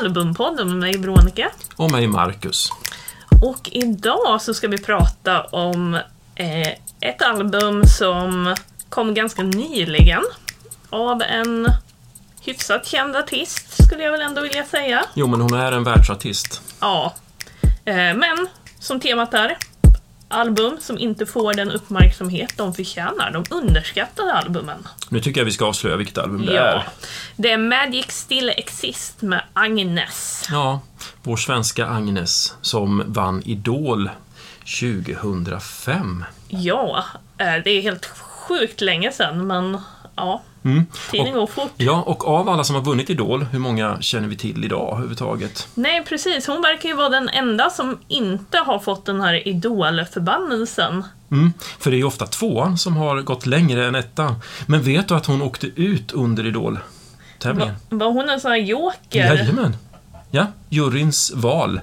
Albumpodden med mig Veronica. Och mig Marcus. Och idag så ska vi prata om eh, ett album som kom ganska nyligen av en hyfsat känd artist, skulle jag väl ändå vilja säga. Jo, men hon är en världsartist. Ja. Eh, men som temat är, album som inte får den uppmärksamhet de förtjänar. De underskattade albumen. Nu tycker jag vi ska avslöja vilket album det Ja. är. Det är Magic Still Exist med Agnes. Ja, vår svenska Agnes som vann Idol 2005. Ja, eh, det är helt sjukt länge sedan, men ja, Mm. tiden går fort. ja, och av alla som har vunnit Idol, hur många känner vi till idag överhuvudtaget? Nej, precis. Hon verkar ju vara den enda som inte har fått den här idolförbannelsen. Mm. För det är ju ofta tvåan som har gått längre än ettan. Men vet du att hon åkte ut under Idol-tävlingen? Va- Var hon en sån här joker? Jajamän. Ja, juryns val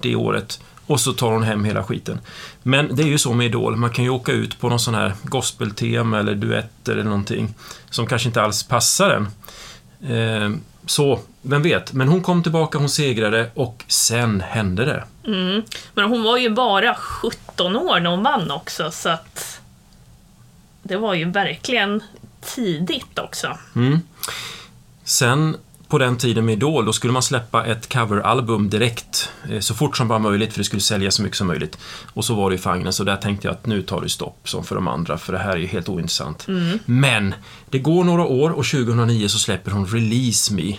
det året. Och så tar hon hem hela skiten. Men det är ju så med Idol, man kan ju åka ut på någon sån här gospeltema eller duetter eller någonting som kanske inte alls passar en. Eh, så, vem vet. Men hon kom tillbaka, hon segrade och sen hände det. Mm. Men hon var ju bara 17 år när hon vann också, så att... Det var ju verkligen tidigt också. Mm. Sen på den tiden med Idol, då skulle man släppa ett coveralbum direkt. eh, Så fort som bara möjligt, för det skulle sälja så mycket som möjligt. Och så var det ju för Agnes, och där tänkte jag att nu tar det stopp, som för de andra, för det här är ju helt ointressant. Men, det går några år och 2009 så släpper hon Release Me.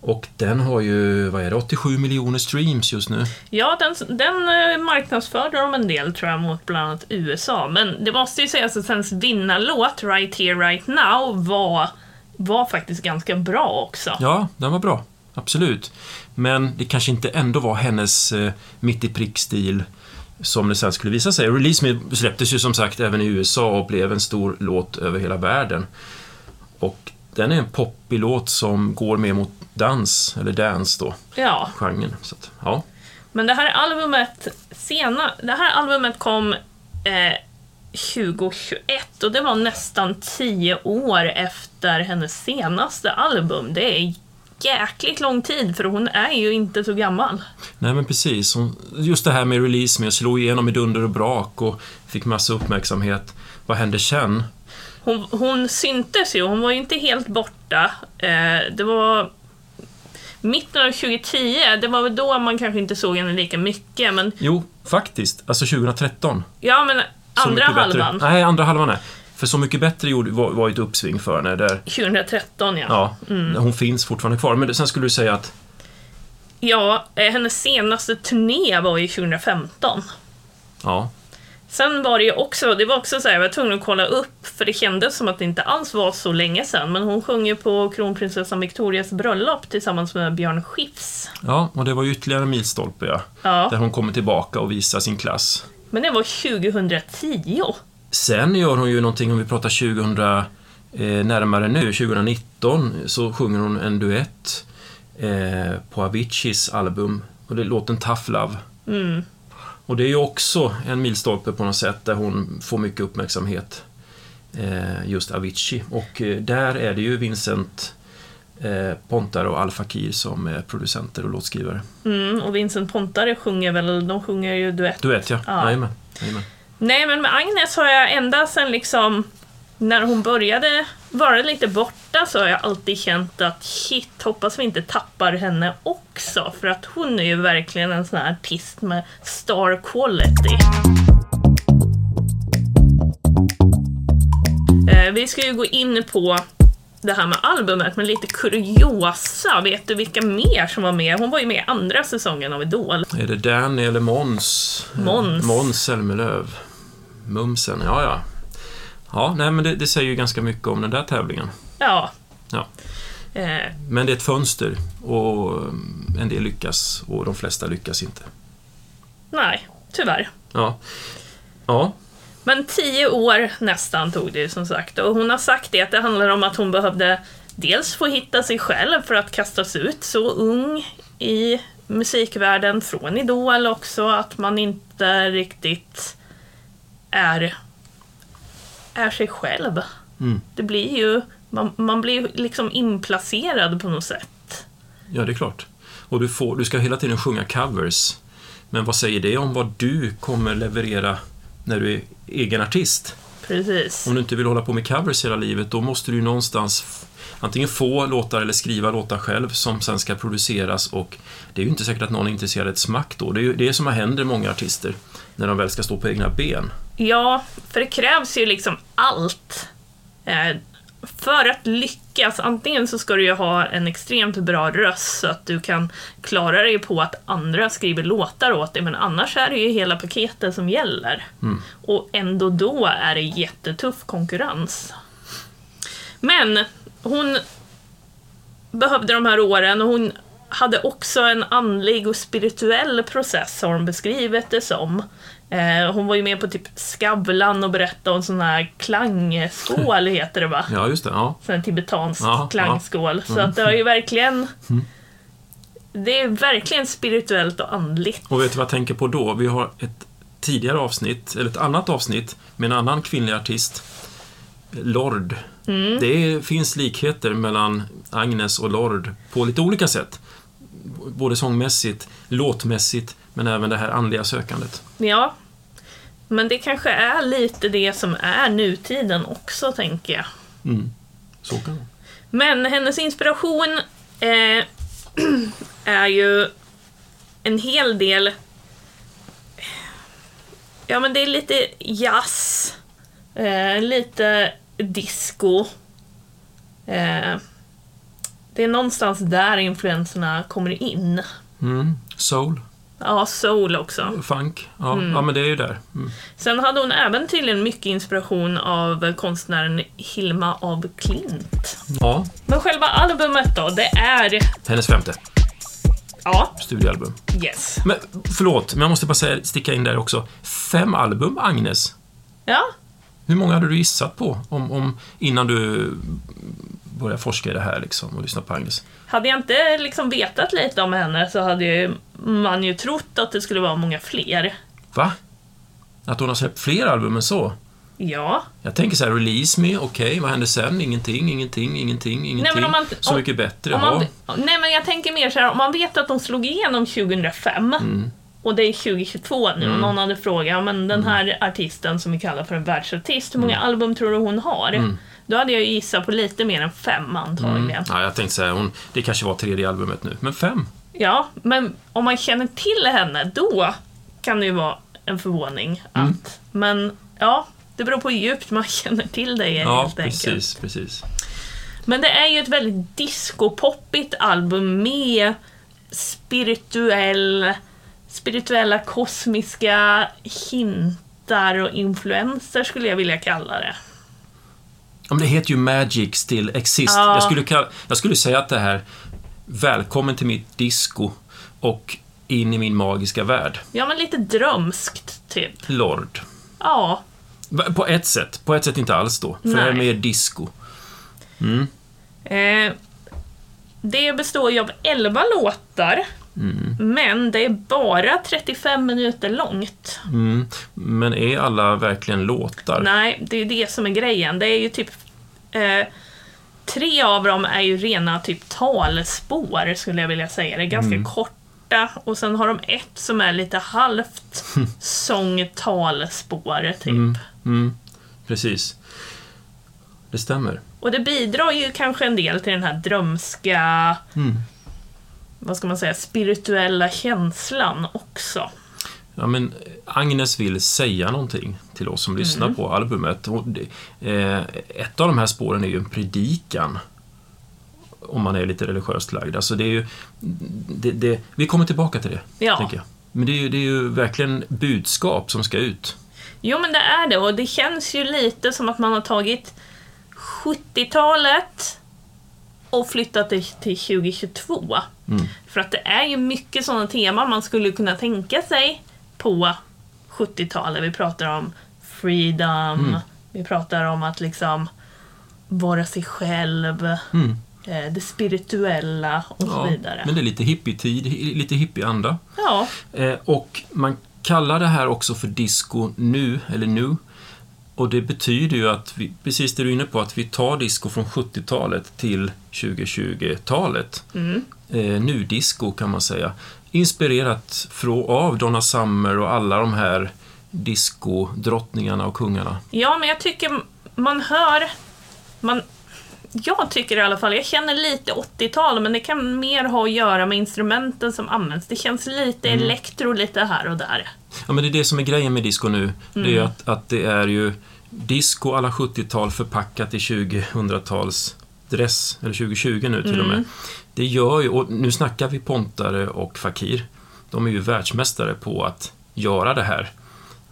Och den har ju, vad är det, 87 miljoner streams just nu. Ja, den, den eh, marknadsförde de en del tror jag mot bland annat USA. Men det måste ju sägas att hennes vinnarlåt, Right Here Right Now, var, var faktiskt ganska bra också. Ja, den var bra. Absolut. Men det kanske inte ändå var hennes eh, mitt i prick-stil som det sen skulle visa sig. Release Me släpptes ju som sagt även i USA och blev en stor låt över hela världen. Och den är en poppig låt som går mer mot dans, eller dance då, Ja, genren. Så att, ja. men det här albumet, sena, det här albumet kom eh, 2021 och det var nästan 10 år efter hennes senaste album. Det är jäkligt lång tid för hon är ju inte så gammal. Nej men precis. Just det här med Release Me, slog igenom i dunder och brak och fick massa uppmärksamhet. Vad hände sen? Hon, hon syntes ju, hon var ju inte helt borta. Eh, det var mitten av 2010, det var väl då man kanske inte såg henne lika mycket, men Jo, faktiskt. Alltså 2013. ja, men andra halvan, Nej, andra halvan är. För Så mycket bättre gjorde, var, var ett uppsving för henne där. 2013 ja. Ja, Mm. hon finns fortfarande kvar. Men sen skulle du säga att, Ja, eh, hennes senaste turné var ju 2015. ja, Sen var det ju också, det var också så här, jag var tvungen att kolla upp, för det kändes som att det inte alls var så länge sedan, men hon sjöng ju på kronprinsessan Victorias bröllop tillsammans med Björn Skifs. ja, och det var ju ytterligare en milstolpe, ja. Ja, Där hon kommer tillbaka och visar sin klass. Men det var 2010. Sen gör hon ju någonting, om vi pratar 2000, eh, närmare nu, 2019, så sjunger hon en duett eh, på Aviciis album. Och det är låten Tough Love. Mm. Och det är ju också en milstolpe på något sätt där hon får mycket uppmärksamhet. Eh, just Avicii. Och eh, där är det ju Vincent Pontar och Al Fakir som är producenter och låtskrivare. Mm, och Vincent Pontare sjunger väl, de sjunger ju duett. Duett ja, Ja. Jajamän. Jajamän. Nej, men med Agnes har jag ända sedan liksom när hon började vara lite borta så har jag alltid känt att shit, hoppas vi inte tappar henne också. För att hon är ju verkligen en sån här artist med star quality. Eh, vi ska ju gå in på det här med albumet, men lite kuriosa. Vet du vilka mer som var med? Hon var ju med i andra säsongen av Idol. Är det Danny eller Måns? Eh, Måns. Måns Zelmerlöw. Mumsen, ja ja. Ja, nej men det, det säger ju ganska mycket om den där tävlingen. Ja. Ja. Eh, Men det är ett fönster och mm, en del lyckas och de flesta lyckas inte. nej, tyvärr. Ja. Ja, Men tio år nästan tog det ju som sagt. Och hon har sagt det att det handlar om att hon behövde dels få hitta sig själv för att kastas ut så ung i musikvärlden från Idol också. Att man inte riktigt är, är sig själv. Mm. Det blir ju, man, man blir ju liksom inplacerad på något sätt. Ja, det är klart. Och du, får, du ska hela tiden sjunga covers. Men vad säger det om vad du kommer leverera när du är egen artist? Precis. Om du inte vill hålla på med covers hela livet, då måste du ju någonstans antingen få låtar eller skriva låtar själv som sen ska produceras och det är ju inte säkert att någon är intresserad ett smack då. Det är ju det som händer många artister när de väl ska stå på egna ben. Ja, för det krävs ju liksom allt. För att lyckas, antingen så ska du ju ha en extremt bra röst så att du kan klara dig på att andra skriver låtar åt dig, men annars är det ju hela paketet som gäller. Och ändå då är det jättetuff konkurrens. Men hon behövde de här åren och hon hade också en andlig och spirituell process har hon beskrivit det som. Eh, hon var ju med på typ Skavlan och berättade om sån här klangskål, heter det va? Ja, just det. Ja. Sån här tibetansk Ja, ja. klangskål. Så att det har ju verkligen... Det är verkligen spirituellt och andligt. Och vet du vad jag tänker på då? Vi har ett tidigare avsnitt, eller ett annat avsnitt, med en annan kvinnlig artist, Lord. Det är, finns likheter mellan Agnes och Lord på lite olika sätt. Både sångmässigt, låtmässigt, men även det här andliga sökandet. Ja. Men det kanske är lite det som är nutiden också, tänker jag. Mm. Så kan det. Men hennes inspiration eh, är ju en hel del... Ja, men det är lite jazz, eh, lite disco. Eh, det är någonstans där influenserna kommer in. Mm. Soul, Ja, soul också. funk, ja, ja men det är ju där. Mm. Sen hade hon även tydligen mycket inspiration av konstnären Hilma av Klint. Ja, Men själva albumet då, det är... hennes femte Ja, studioalbum. yes. Men förlåt, men jag måste bara säga, sticka in där också. Fem album, Agnes. Ja, Hur många hade du gissat på om, om, innan du började forska i det här liksom, och lyssna på Agnes? hade jag inte liksom vetat lite om henne så hade ju man ju trott att det skulle vara många fler. Va? Att hon har släppt fler album än så? Ja, Jag tänker så här, Release Me, okej, vad hände sen? Ingenting, ingenting, ingenting, ingenting. om man- så om- mycket bättre, om man, nej men jag tänker mer så här, om man vet att de slog igenom 2005 Mm. och det är 2022 nu och någon hade frågat, men den här artisten som vi kallar för en världsartist, hur många Mm. album tror du hon har? Då hade jag ju gissat på lite mer än fem antagligen. Ja, jag tänkte så här, hon, det kanske var tredje albumet nu, men fem? Ja, men om man känner till henne, då kan det ju vara en förvåning Mm. att... Men ja, det beror på hur djupt man känner till dig Ja, helt enkelt. precis, precis. Men det är ju ett väldigt discopoppigt album med spirituell, spirituella kosmiska hintar och influenser skulle jag vilja kalla det. Men det heter ju Magic Still Exist. Ja. Jag, skulle kalla, jag skulle säga att det här, välkommen till mitt disco och in i min magiska värld. Ja, men lite drömskt, typ. Lord. Ja, På ett sätt, på ett sätt inte alls då. För det här är mer disco. Eh, det består ju av 11 låtar, men det är bara 35 minuter långt. Mm. Men är alla verkligen låtar? Nej, det är ju det som är grejen. Det är ju typ... Eh, tre av dem är ju rena typ talspår, skulle jag vilja säga. Det är ganska korta. Och sen har de ett som är lite halvt sång-talspår, typ. Mm. Precis. Det stämmer. Och det bidrar ju kanske en del till den här drömska, Mm. vad ska man säga, spirituella känslan också. Ja, men Agnes vill säga någonting till oss som lyssnar på albumet. Eh, ett av de här spåren är ju en predikan. Om man är lite religiöst lagd. Alltså det är ju, det, det, vi kommer tillbaka till det, Ja. tänker jag. Men det är, ju, det är ju verkligen budskap som ska ut. Jo, men det är det och det känns ju lite som att man har tagit 70-talet och flyttat det till 2022. Mm. För att det är ju mycket sådana teman man skulle kunna tänka sig på 70-talet. Vi pratar om freedom, Mm. vi pratar om att liksom vara sig själv, Mm. eh, det spirituella och så Ja, vidare. men det är lite hippie-tid, lite hippie-anda. Ja, Eh, och man kallar det här också för disco nu, eller nu. Och det betyder ju att, vi, precis det du är inne på, att vi tar disco från 70-talet till 2020-talet. Mm. Eh, nu-disco kan man säga. Inspirerat av Donna Summer och alla de här disco-drottningarna och kungarna. Ja, men jag tycker man hör... Man, jag tycker i alla fall, jag känner lite 80-tal, men det kan mer ha att göra med instrumenten som används. Det känns lite Mm. elektro lite här och där. Ja, men det är det som är grejen med disco nu. Det är Mm. att, att det är ju disco alla 70-tal förpackat i 2000-tals dress, eller 2020 nu till och med. Det gör ju, och nu snackar vi Pontare och Fakir. De är ju världsmästare på att göra det här.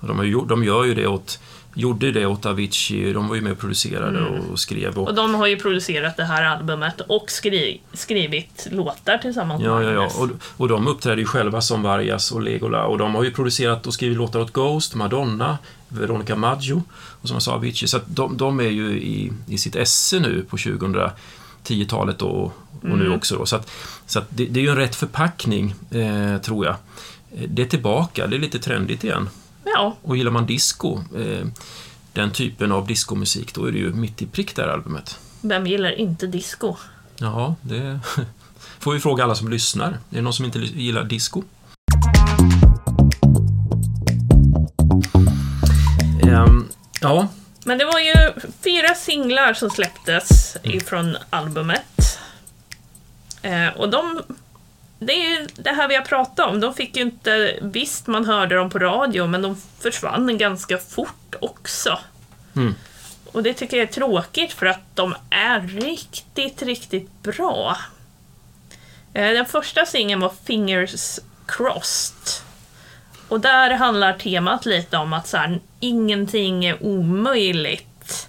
De, har ju, de gör ju det åt, gjorde det åt Avicii, de var ju med och producerade och skrev. Och, Och de har ju producerat det här albumet och skri, skrivit låtar tillsammans Ja, med ja, ja. Och, och de uppträder ju själva som Vargas och Legola och de har ju producerat och skrivit låtar åt Ghost, Madonna, Veronica Maggio och som jag sa Avicii. Så de, de är ju i, i sitt esse nu på 2010-talet och, och nu också. Då. Så, att, så att det, det är ju en rätt förpackning, eh, tror jag. Eh, Det är tillbaka, det är lite trendigt igen. Ja, Och gillar man disco, eh, den typen av diskomusik, då är det ju mitt i prick det här albumet. vem gillar inte disco? Ja, det får vi fråga alla som lyssnar. Är det någon som inte gillar disco? Men det var ju fyra singlar som släpptes ifrån albumet. Eh, och de... Det är ju det här vi har pratat om. De fick ju inte... Visst, man hörde dem på radio, men de försvann ganska fort också. Mm. Och det tycker jag är tråkigt för att de är riktigt, riktigt bra. Eh, Den första singeln var Fingers Crossed. Och där handlar temat lite om att så här, ingenting är omöjligt.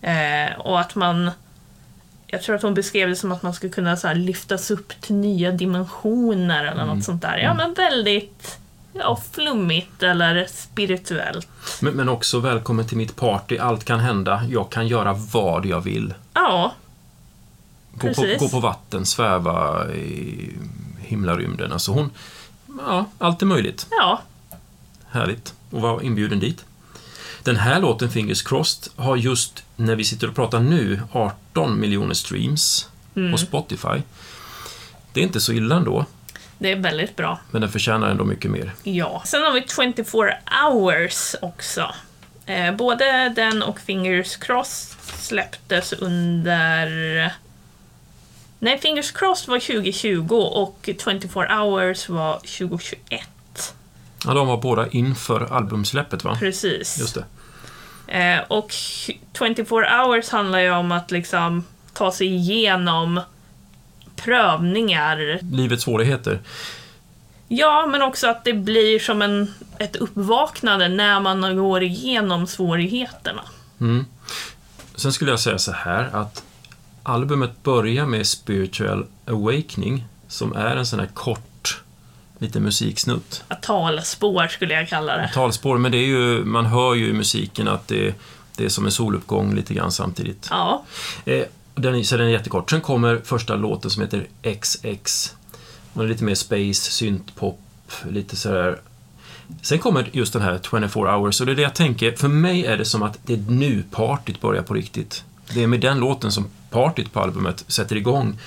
Eh, och att man... Jag tror att hon beskrev det som att man skulle kunna så här, lyftas upp till nya dimensioner eller något sånt där. Ja, men väldigt ja, flummigt eller spirituellt. men, men också välkommen till mitt party. Allt kan hända. Jag kan göra vad jag vill. Ja, Gå på, Precis. gå på vatten, sväva i himlarymden. Alltså hon... Ja, allt är möjligt. ja, Härligt att vara inbjuden dit. Den här låten, Fingers Crossed, har just när vi sitter och pratar nu 18 miljoner streams på Spotify. Det är inte så illa ändå, det är väldigt bra. men den förtjänar ändå mycket mer. Ja. Sen har vi 24 hours också. Eh, både den och Fingers Crossed släpptes under... Nej, Fingers Crossed var 2020 och 24 hours var 2021. Ja, de var båda inför albumsläppet, va? Precis. Just det. Eh, och 24 hours handlar ju om att liksom ta sig igenom prövningar. Livets svårigheter. Ja, men också att det blir som en, ett uppvaknande när man går igenom svårigheterna. Mm. Sen skulle jag säga så här att albumet börjar med Spiritual Awakening, som är en sån här kort, lite musiksnutt. Ett talspår skulle jag kalla det. Talspår, men det är ju, man hör ju i musiken att det, det är som en soluppgång lite grann samtidigt. Ja, Eh, den, så den är jättekort. Sen kommer första låten som heter XX. Den är lite mer space, syntpop, lite sådär. Sen kommer just den här 24 hours och det är det jag tänker, för mig är det som att det är nu partyt börjar på riktigt. Det är med den låten som partyt på albumet sätter igång.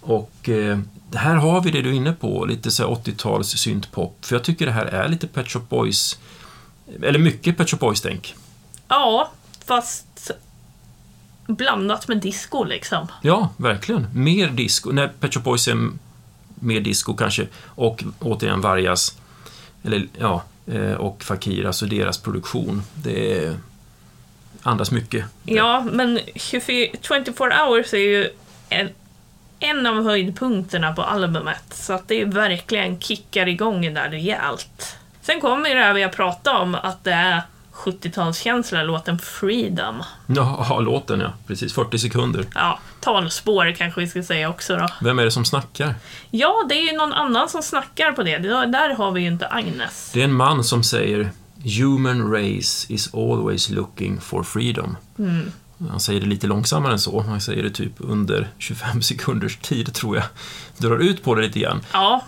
Och eh, här har vi det du är inne på, lite så här 80-tals syntpop. För jag tycker det här är lite Pet Shop Boys, eller mycket Pet Shop Boys-tänk. ja fast blandat med disco liksom. Ja, verkligen. Mer disco. När Pet Shop Boys är mer disco kanske. Och återigen Vargas, eller ja, eh, och Fakir, alltså deras produktion. Det är, andas mycket. Ja, men 24, 24 hours är ju en, en av höjdpunkterna på albumet. Så att det verkligen kickar igång där rejält. Sen kommer det här vi har pratat om, att det är 70-talskänsla, låten Freedom. Ja, låten ja. Precis, 40 sekunder. Ja, talspår kanske vi ska säga också då. Vem är det som snackar? Ja, det är ju någon annan som snackar på det. Det- Där har vi ju inte Agnes. Det är en man som säger Human race is always looking for freedom. Han säger det lite långsammare än så. Han säger det typ under 25 sekunders tid, tror jag. Drar ut på det lite grann. Ja,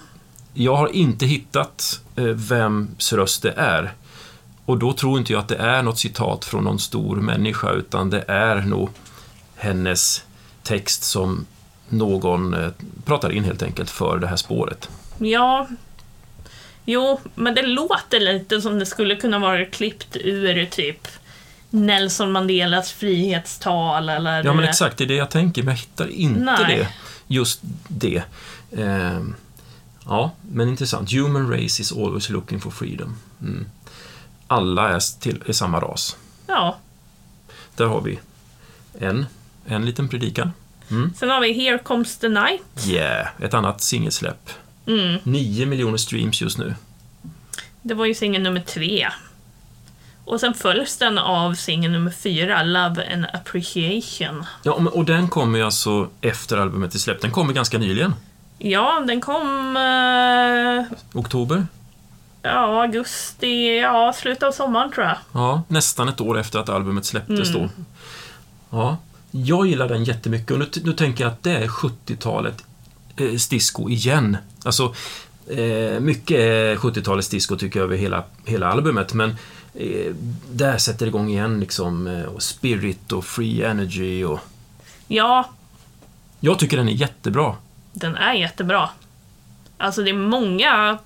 Jag har inte hittat eh, vems röst det är. Och då tror inte jag att det är något citat från någon stor människa, utan det är nog hennes text som någon eh, pratar in helt enkelt för det här spåret. Ja. Jo, men det låter lite som det skulle kunna vara klippt ur typ Nelson Mandelas frihetstal eller... Ja, men exakt, det är det jag tänker, men jag hittar inte Nej. det. Just det. Eh, ja, men intressant. Human race is always looking for freedom. Mm. Alla är, till, är samma ras. Ja. Där har vi en, en liten predikan. Sen har vi Here comes the night. Yeah, ett annat singelsläpp. Mm. 9 miljoner streams just nu. Det var ju singel nummer tre. Och sen följs den av singel nummer fyra, Love and Appreciation. Ja, och den kommer ju alltså efter albumet är släppt. Den kommer ganska nyligen. Ja, den kom... Eh, Oktober? ja, augusti, ja, slutet av sommaren tror jag. Ja, nästan ett år efter att albumet släpptes då. Ja, jag gillar den jättemycket och nu, nu tänker jag att det är 70-talet eh, disco igen. Alltså, eh, mycket är 70-talets disco tycker jag över hela, hela albumet, men eh, där sätter det igång igen liksom, eh, och Spirit och Free Energy och... Ja, Jag tycker den är jättebra. den är jättebra. Alltså det är många...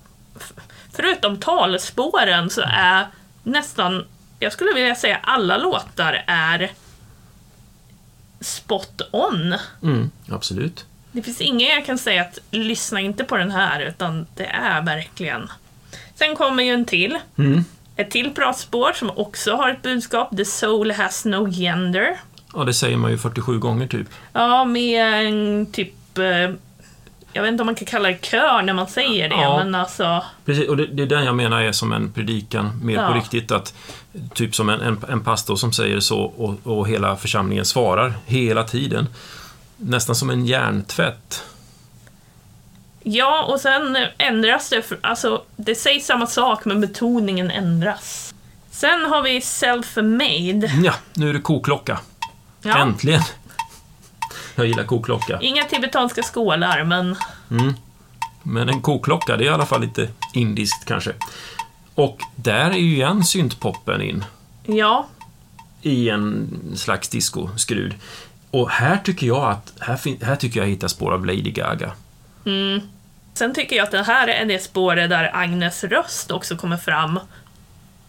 Förutom talspåren så är nästan, jag skulle vilja säga alla låtar är spot on. Mm, absolut. Det finns ingen jag kan säga att lyssna inte på den här, utan det är verkligen. Sen kommer ju en till. Mm. Ett till pratspår som också har ett budskap. The soul has no gender. Ja, det säger man ju 47 gånger typ. Ja, med en typ... eh, Jag vet inte om man kan kalla det kör när man säger det, Ja. men alltså... Precis, och det, det är den jag menar är som en predikan mer på Ja. riktigt. att Typ som en, en, en pastor som säger så och, och hela församlingen svarar hela tiden. Nästan som en hjärntvätt. Ja, och sen ändras det. För, alltså, det sägs samma sak, men betoningen ändras. Sen har vi self-made. Ja, nu är det koklocka. Ja, Äntligen! Jag gillar koklocka. inga tibetanska skålar, men Men en koklocka, det är i alla fall lite indiskt kanske. Och där är ju igen syntpoppen in. ja. i en slags disco-skrud. Och här tycker jag att, här, här tycker jag hittar spår av Lady Gaga. Sen tycker jag att det här är det spåret där Agnes röst också kommer fram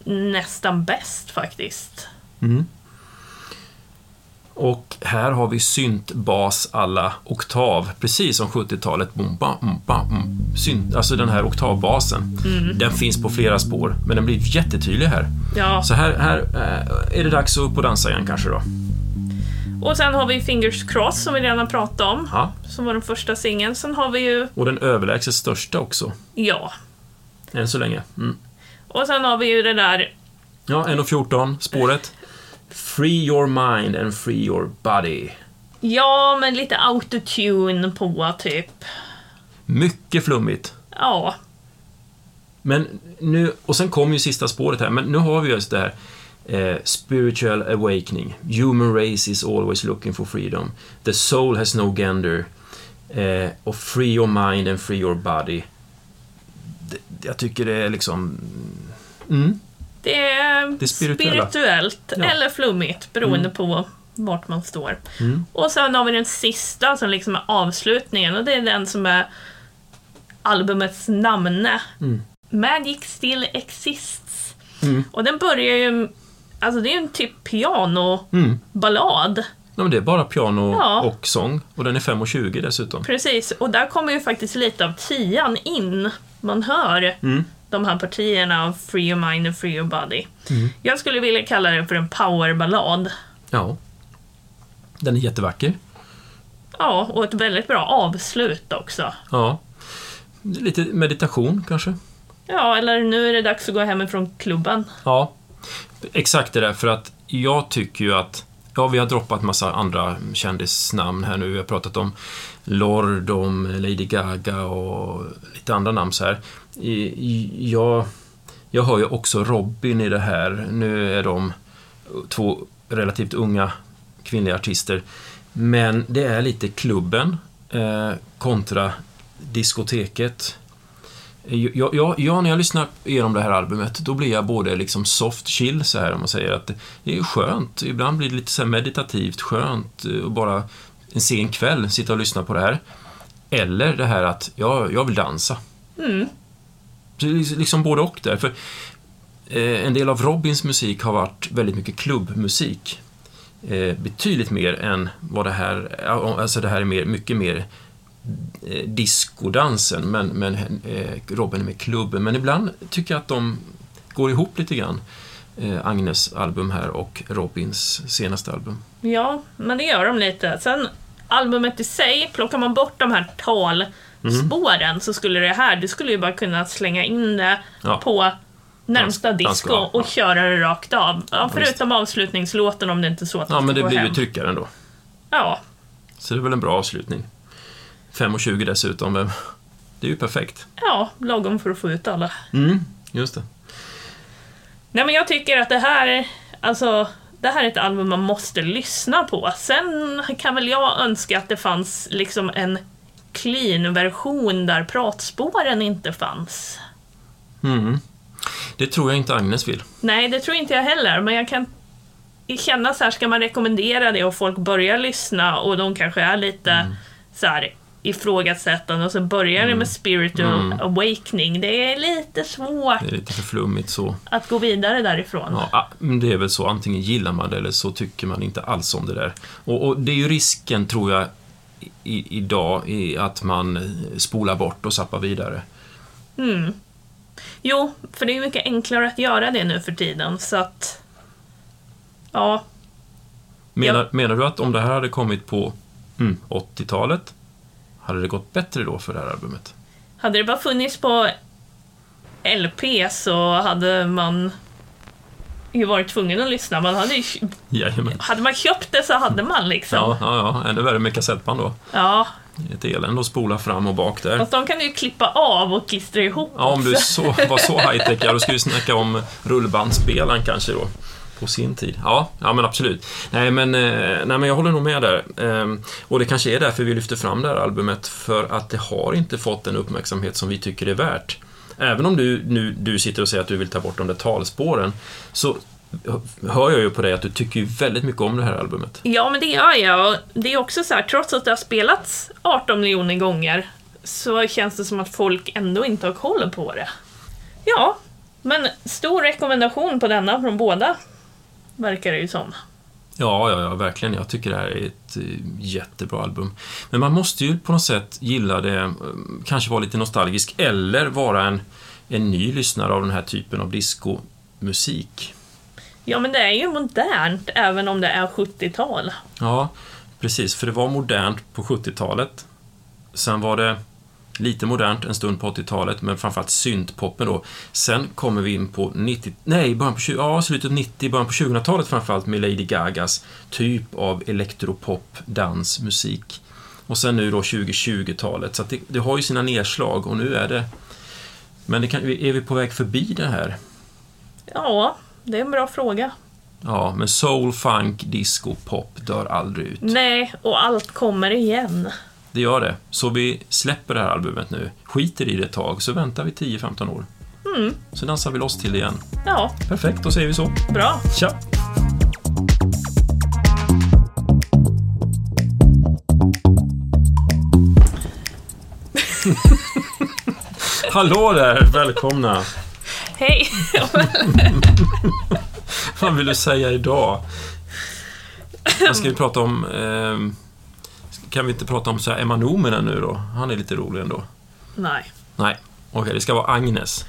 nästan bäst faktiskt. Och här har vi syntbas alla oktav, precis som 70-talet. Bom, ba, bom, ba, bom. Synt, alltså den här oktavbasen. Den finns på flera spår, men den blir jättetydlig här. Ja, Så här, här eh, är det dags att upp och dansa igen kanske då. Och sen har vi Fingers Cross som vi redan pratat om, Ja. som var den första singeln. Sen har vi ju, Och den överlägset största också, ja, än så länge. Mm. och sen har vi ju det där, Ja, 1.14, spåret. Free your mind and free your body. ja, men lite autotune på typ. Mycket flummigt. Ja, Men nu, och sen kommer ju sista spåret här, men nu har vi just det här eh, Spiritual awakening. Human race is always looking for freedom. The soul has no gender. Eh, och free your mind and free your body. Det, jag tycker det är liksom... Mm, det är, Det spirituella. spirituellt Ja. eller flummigt beroende på vart man står. Mm. Och sen har vi den sista som liksom är avslutningen och det är den som är albumets namne. Mm. Magic still exists. Mm. Och den börjar ju, alltså det är en typ pianoballad. mm. Ja, men det är bara piano Ja. och sång. Och den är 5.20 dessutom. Precis, och där kommer ju faktiskt lite av tian in. Man hör Mm. de här partierna av Free Your Mind and Free Your Body. Mm. Jag skulle vilja kalla den för en powerballad. Ja. Den är jättevacker. Ja, och ett väldigt bra avslut också. Ja. Lite meditation kanske. Ja, eller nu är det dags att gå hemifrån klubben. Ja, exakt det där. För att jag tycker ju att Ja, vi har droppat massa andra kändisnamn här nu. Vi har pratat om Lord, om Lady Gaga och lite andra namn så här. Jag, jag hör ju också Robin i det här. Nu är de två relativt unga kvinnliga artister. Men det är lite klubben eh, kontra diskoteket. Ja, ja, ja, när jag lyssnar igenom det här albumet, då blir jag både liksom soft chill, så här om man säger att det är skönt. Ibland blir det lite så meditativt skönt och eh, bara en sen kväll sitta och lyssna på det här. Eller det här att, ja, jag vill dansa. Mm. Liksom både och där. För eh, en del av Robins musik har varit väldigt mycket klubbmusik. Eh, betydligt mer än vad det här, alltså det här är mer, mycket mer eh, diskodansen, men, men eh, Robin är med klubben. Men ibland tycker jag att de går ihop lite grann. Eh, Agnes album här och Robins senaste album. Ja, men det gör de lite. Sen albumet i sig, plockar man bort de här talspåren mm. så skulle det här, du skulle ju bara kunna slänga in det ja. på närmsta disco och köra det rakt av. Ja, förutom avslutningslåten om det inte är så att Ja, men det blir hem. ju tryckaren då. Ja. Så det är väl en bra avslutning. 5.20 dessutom. Det är ju perfekt. Ja, lagom för att få ut alla. Mm, just det. Nej, men jag tycker att det här, alltså, det här är ett album man måste lyssna på. Sen kan väl jag önska att det fanns liksom en clean-version där pratspåren inte fanns. Mm. Det tror jag inte Agnes vill. Nej, det tror inte jag heller, men jag kan känna så här, ska man rekommendera det och folk börjar lyssna och de kanske är lite mm. så här ifrågasättande och så börjar det med mm. spiritual mm. awakening. Det är lite svårt. Det är lite för flummigt så. Att gå vidare därifrån. Ja, ah, det är väl så. Antingen gillar man det eller så tycker man inte alls om det där. Och, och det är ju risken, tror jag, i, idag, i att man spolar bort och zappar vidare. Mm. Jo, för det är mycket enklare att göra det nu för tiden, så att... Ja. Menar, menar du att om det här hade kommit på mm, 80-talet, hade det gått bättre då för det här albumet? Hade det bara funnits på LP så hade man ju varit tvungen att lyssna. Man hade, ju, hade man köpt det så hade man liksom. Ja, ja, ja. ännu värre med kassettband då. Ja. Ett elände att spola fram och bak där. Fast de kan du ju klippa av och klistra ihop Ja, om du så, var så high-tech, ja, då skulle vi snacka om rullbandspelaren kanske då på sin tid. Ja, ja men absolut. Nej men, eh, nej, men jag håller nog med där. Ehm, och det kanske är därför vi lyfter fram det här albumet, för att det har inte fått den uppmärksamhet som vi tycker är värt. Även om du nu du sitter och säger att du vill ta bort de där talspåren, så hör jag ju på dig att du tycker väldigt mycket om det här albumet. Ja, men det gör jag. Det är också så här, trots att det har spelats 18 miljoner gånger, så känns det som att folk ändå inte har koll på det. Ja, men stor rekommendation på denna från båda verkar det ju som. Ja, ja, ja, verkligen. Jag tycker det här är ett eh, jättebra album. Men man måste ju på något sätt gilla det, eh, kanske vara lite nostalgisk, eller vara en, en ny lyssnare av den här typen av discomusik. Ja, men det är ju modernt, även om det är 70-tal. Ja, precis. För det var modernt på 70-talet. Sen var det lite modernt en stund på 80-talet, men framförallt syntpoppen då. Sen kommer vi in på 90, nej, början på 20, ja, slutet 90, början på 2000-talet framförallt med Lady Gagas typ av elektropop, dans, musik. Och sen nu då 2020-talet, så det, det, har ju sina nedslag och nu är det... Men det kan, är vi på väg förbi det här? Ja, det är en bra fråga. Ja, men soul, funk, disco, pop dör aldrig ut. Nej, och allt kommer igen det gör det. Så vi släpper det här albumet nu, skiter i det ett tag, så väntar vi 10-15 år. Mm. Så dansar vi loss till det igen. Ja. Perfekt, då säger vi så. Bra. Tja! Hallå där, välkomna! Hej! Vad vill du säga idag? Vad ska vi prata om? Eh, kan vi inte prata om så här Emma Nominen nu då? Han är lite rolig ändå. Nej. Nej, okej, okay, det ska vara Agnes.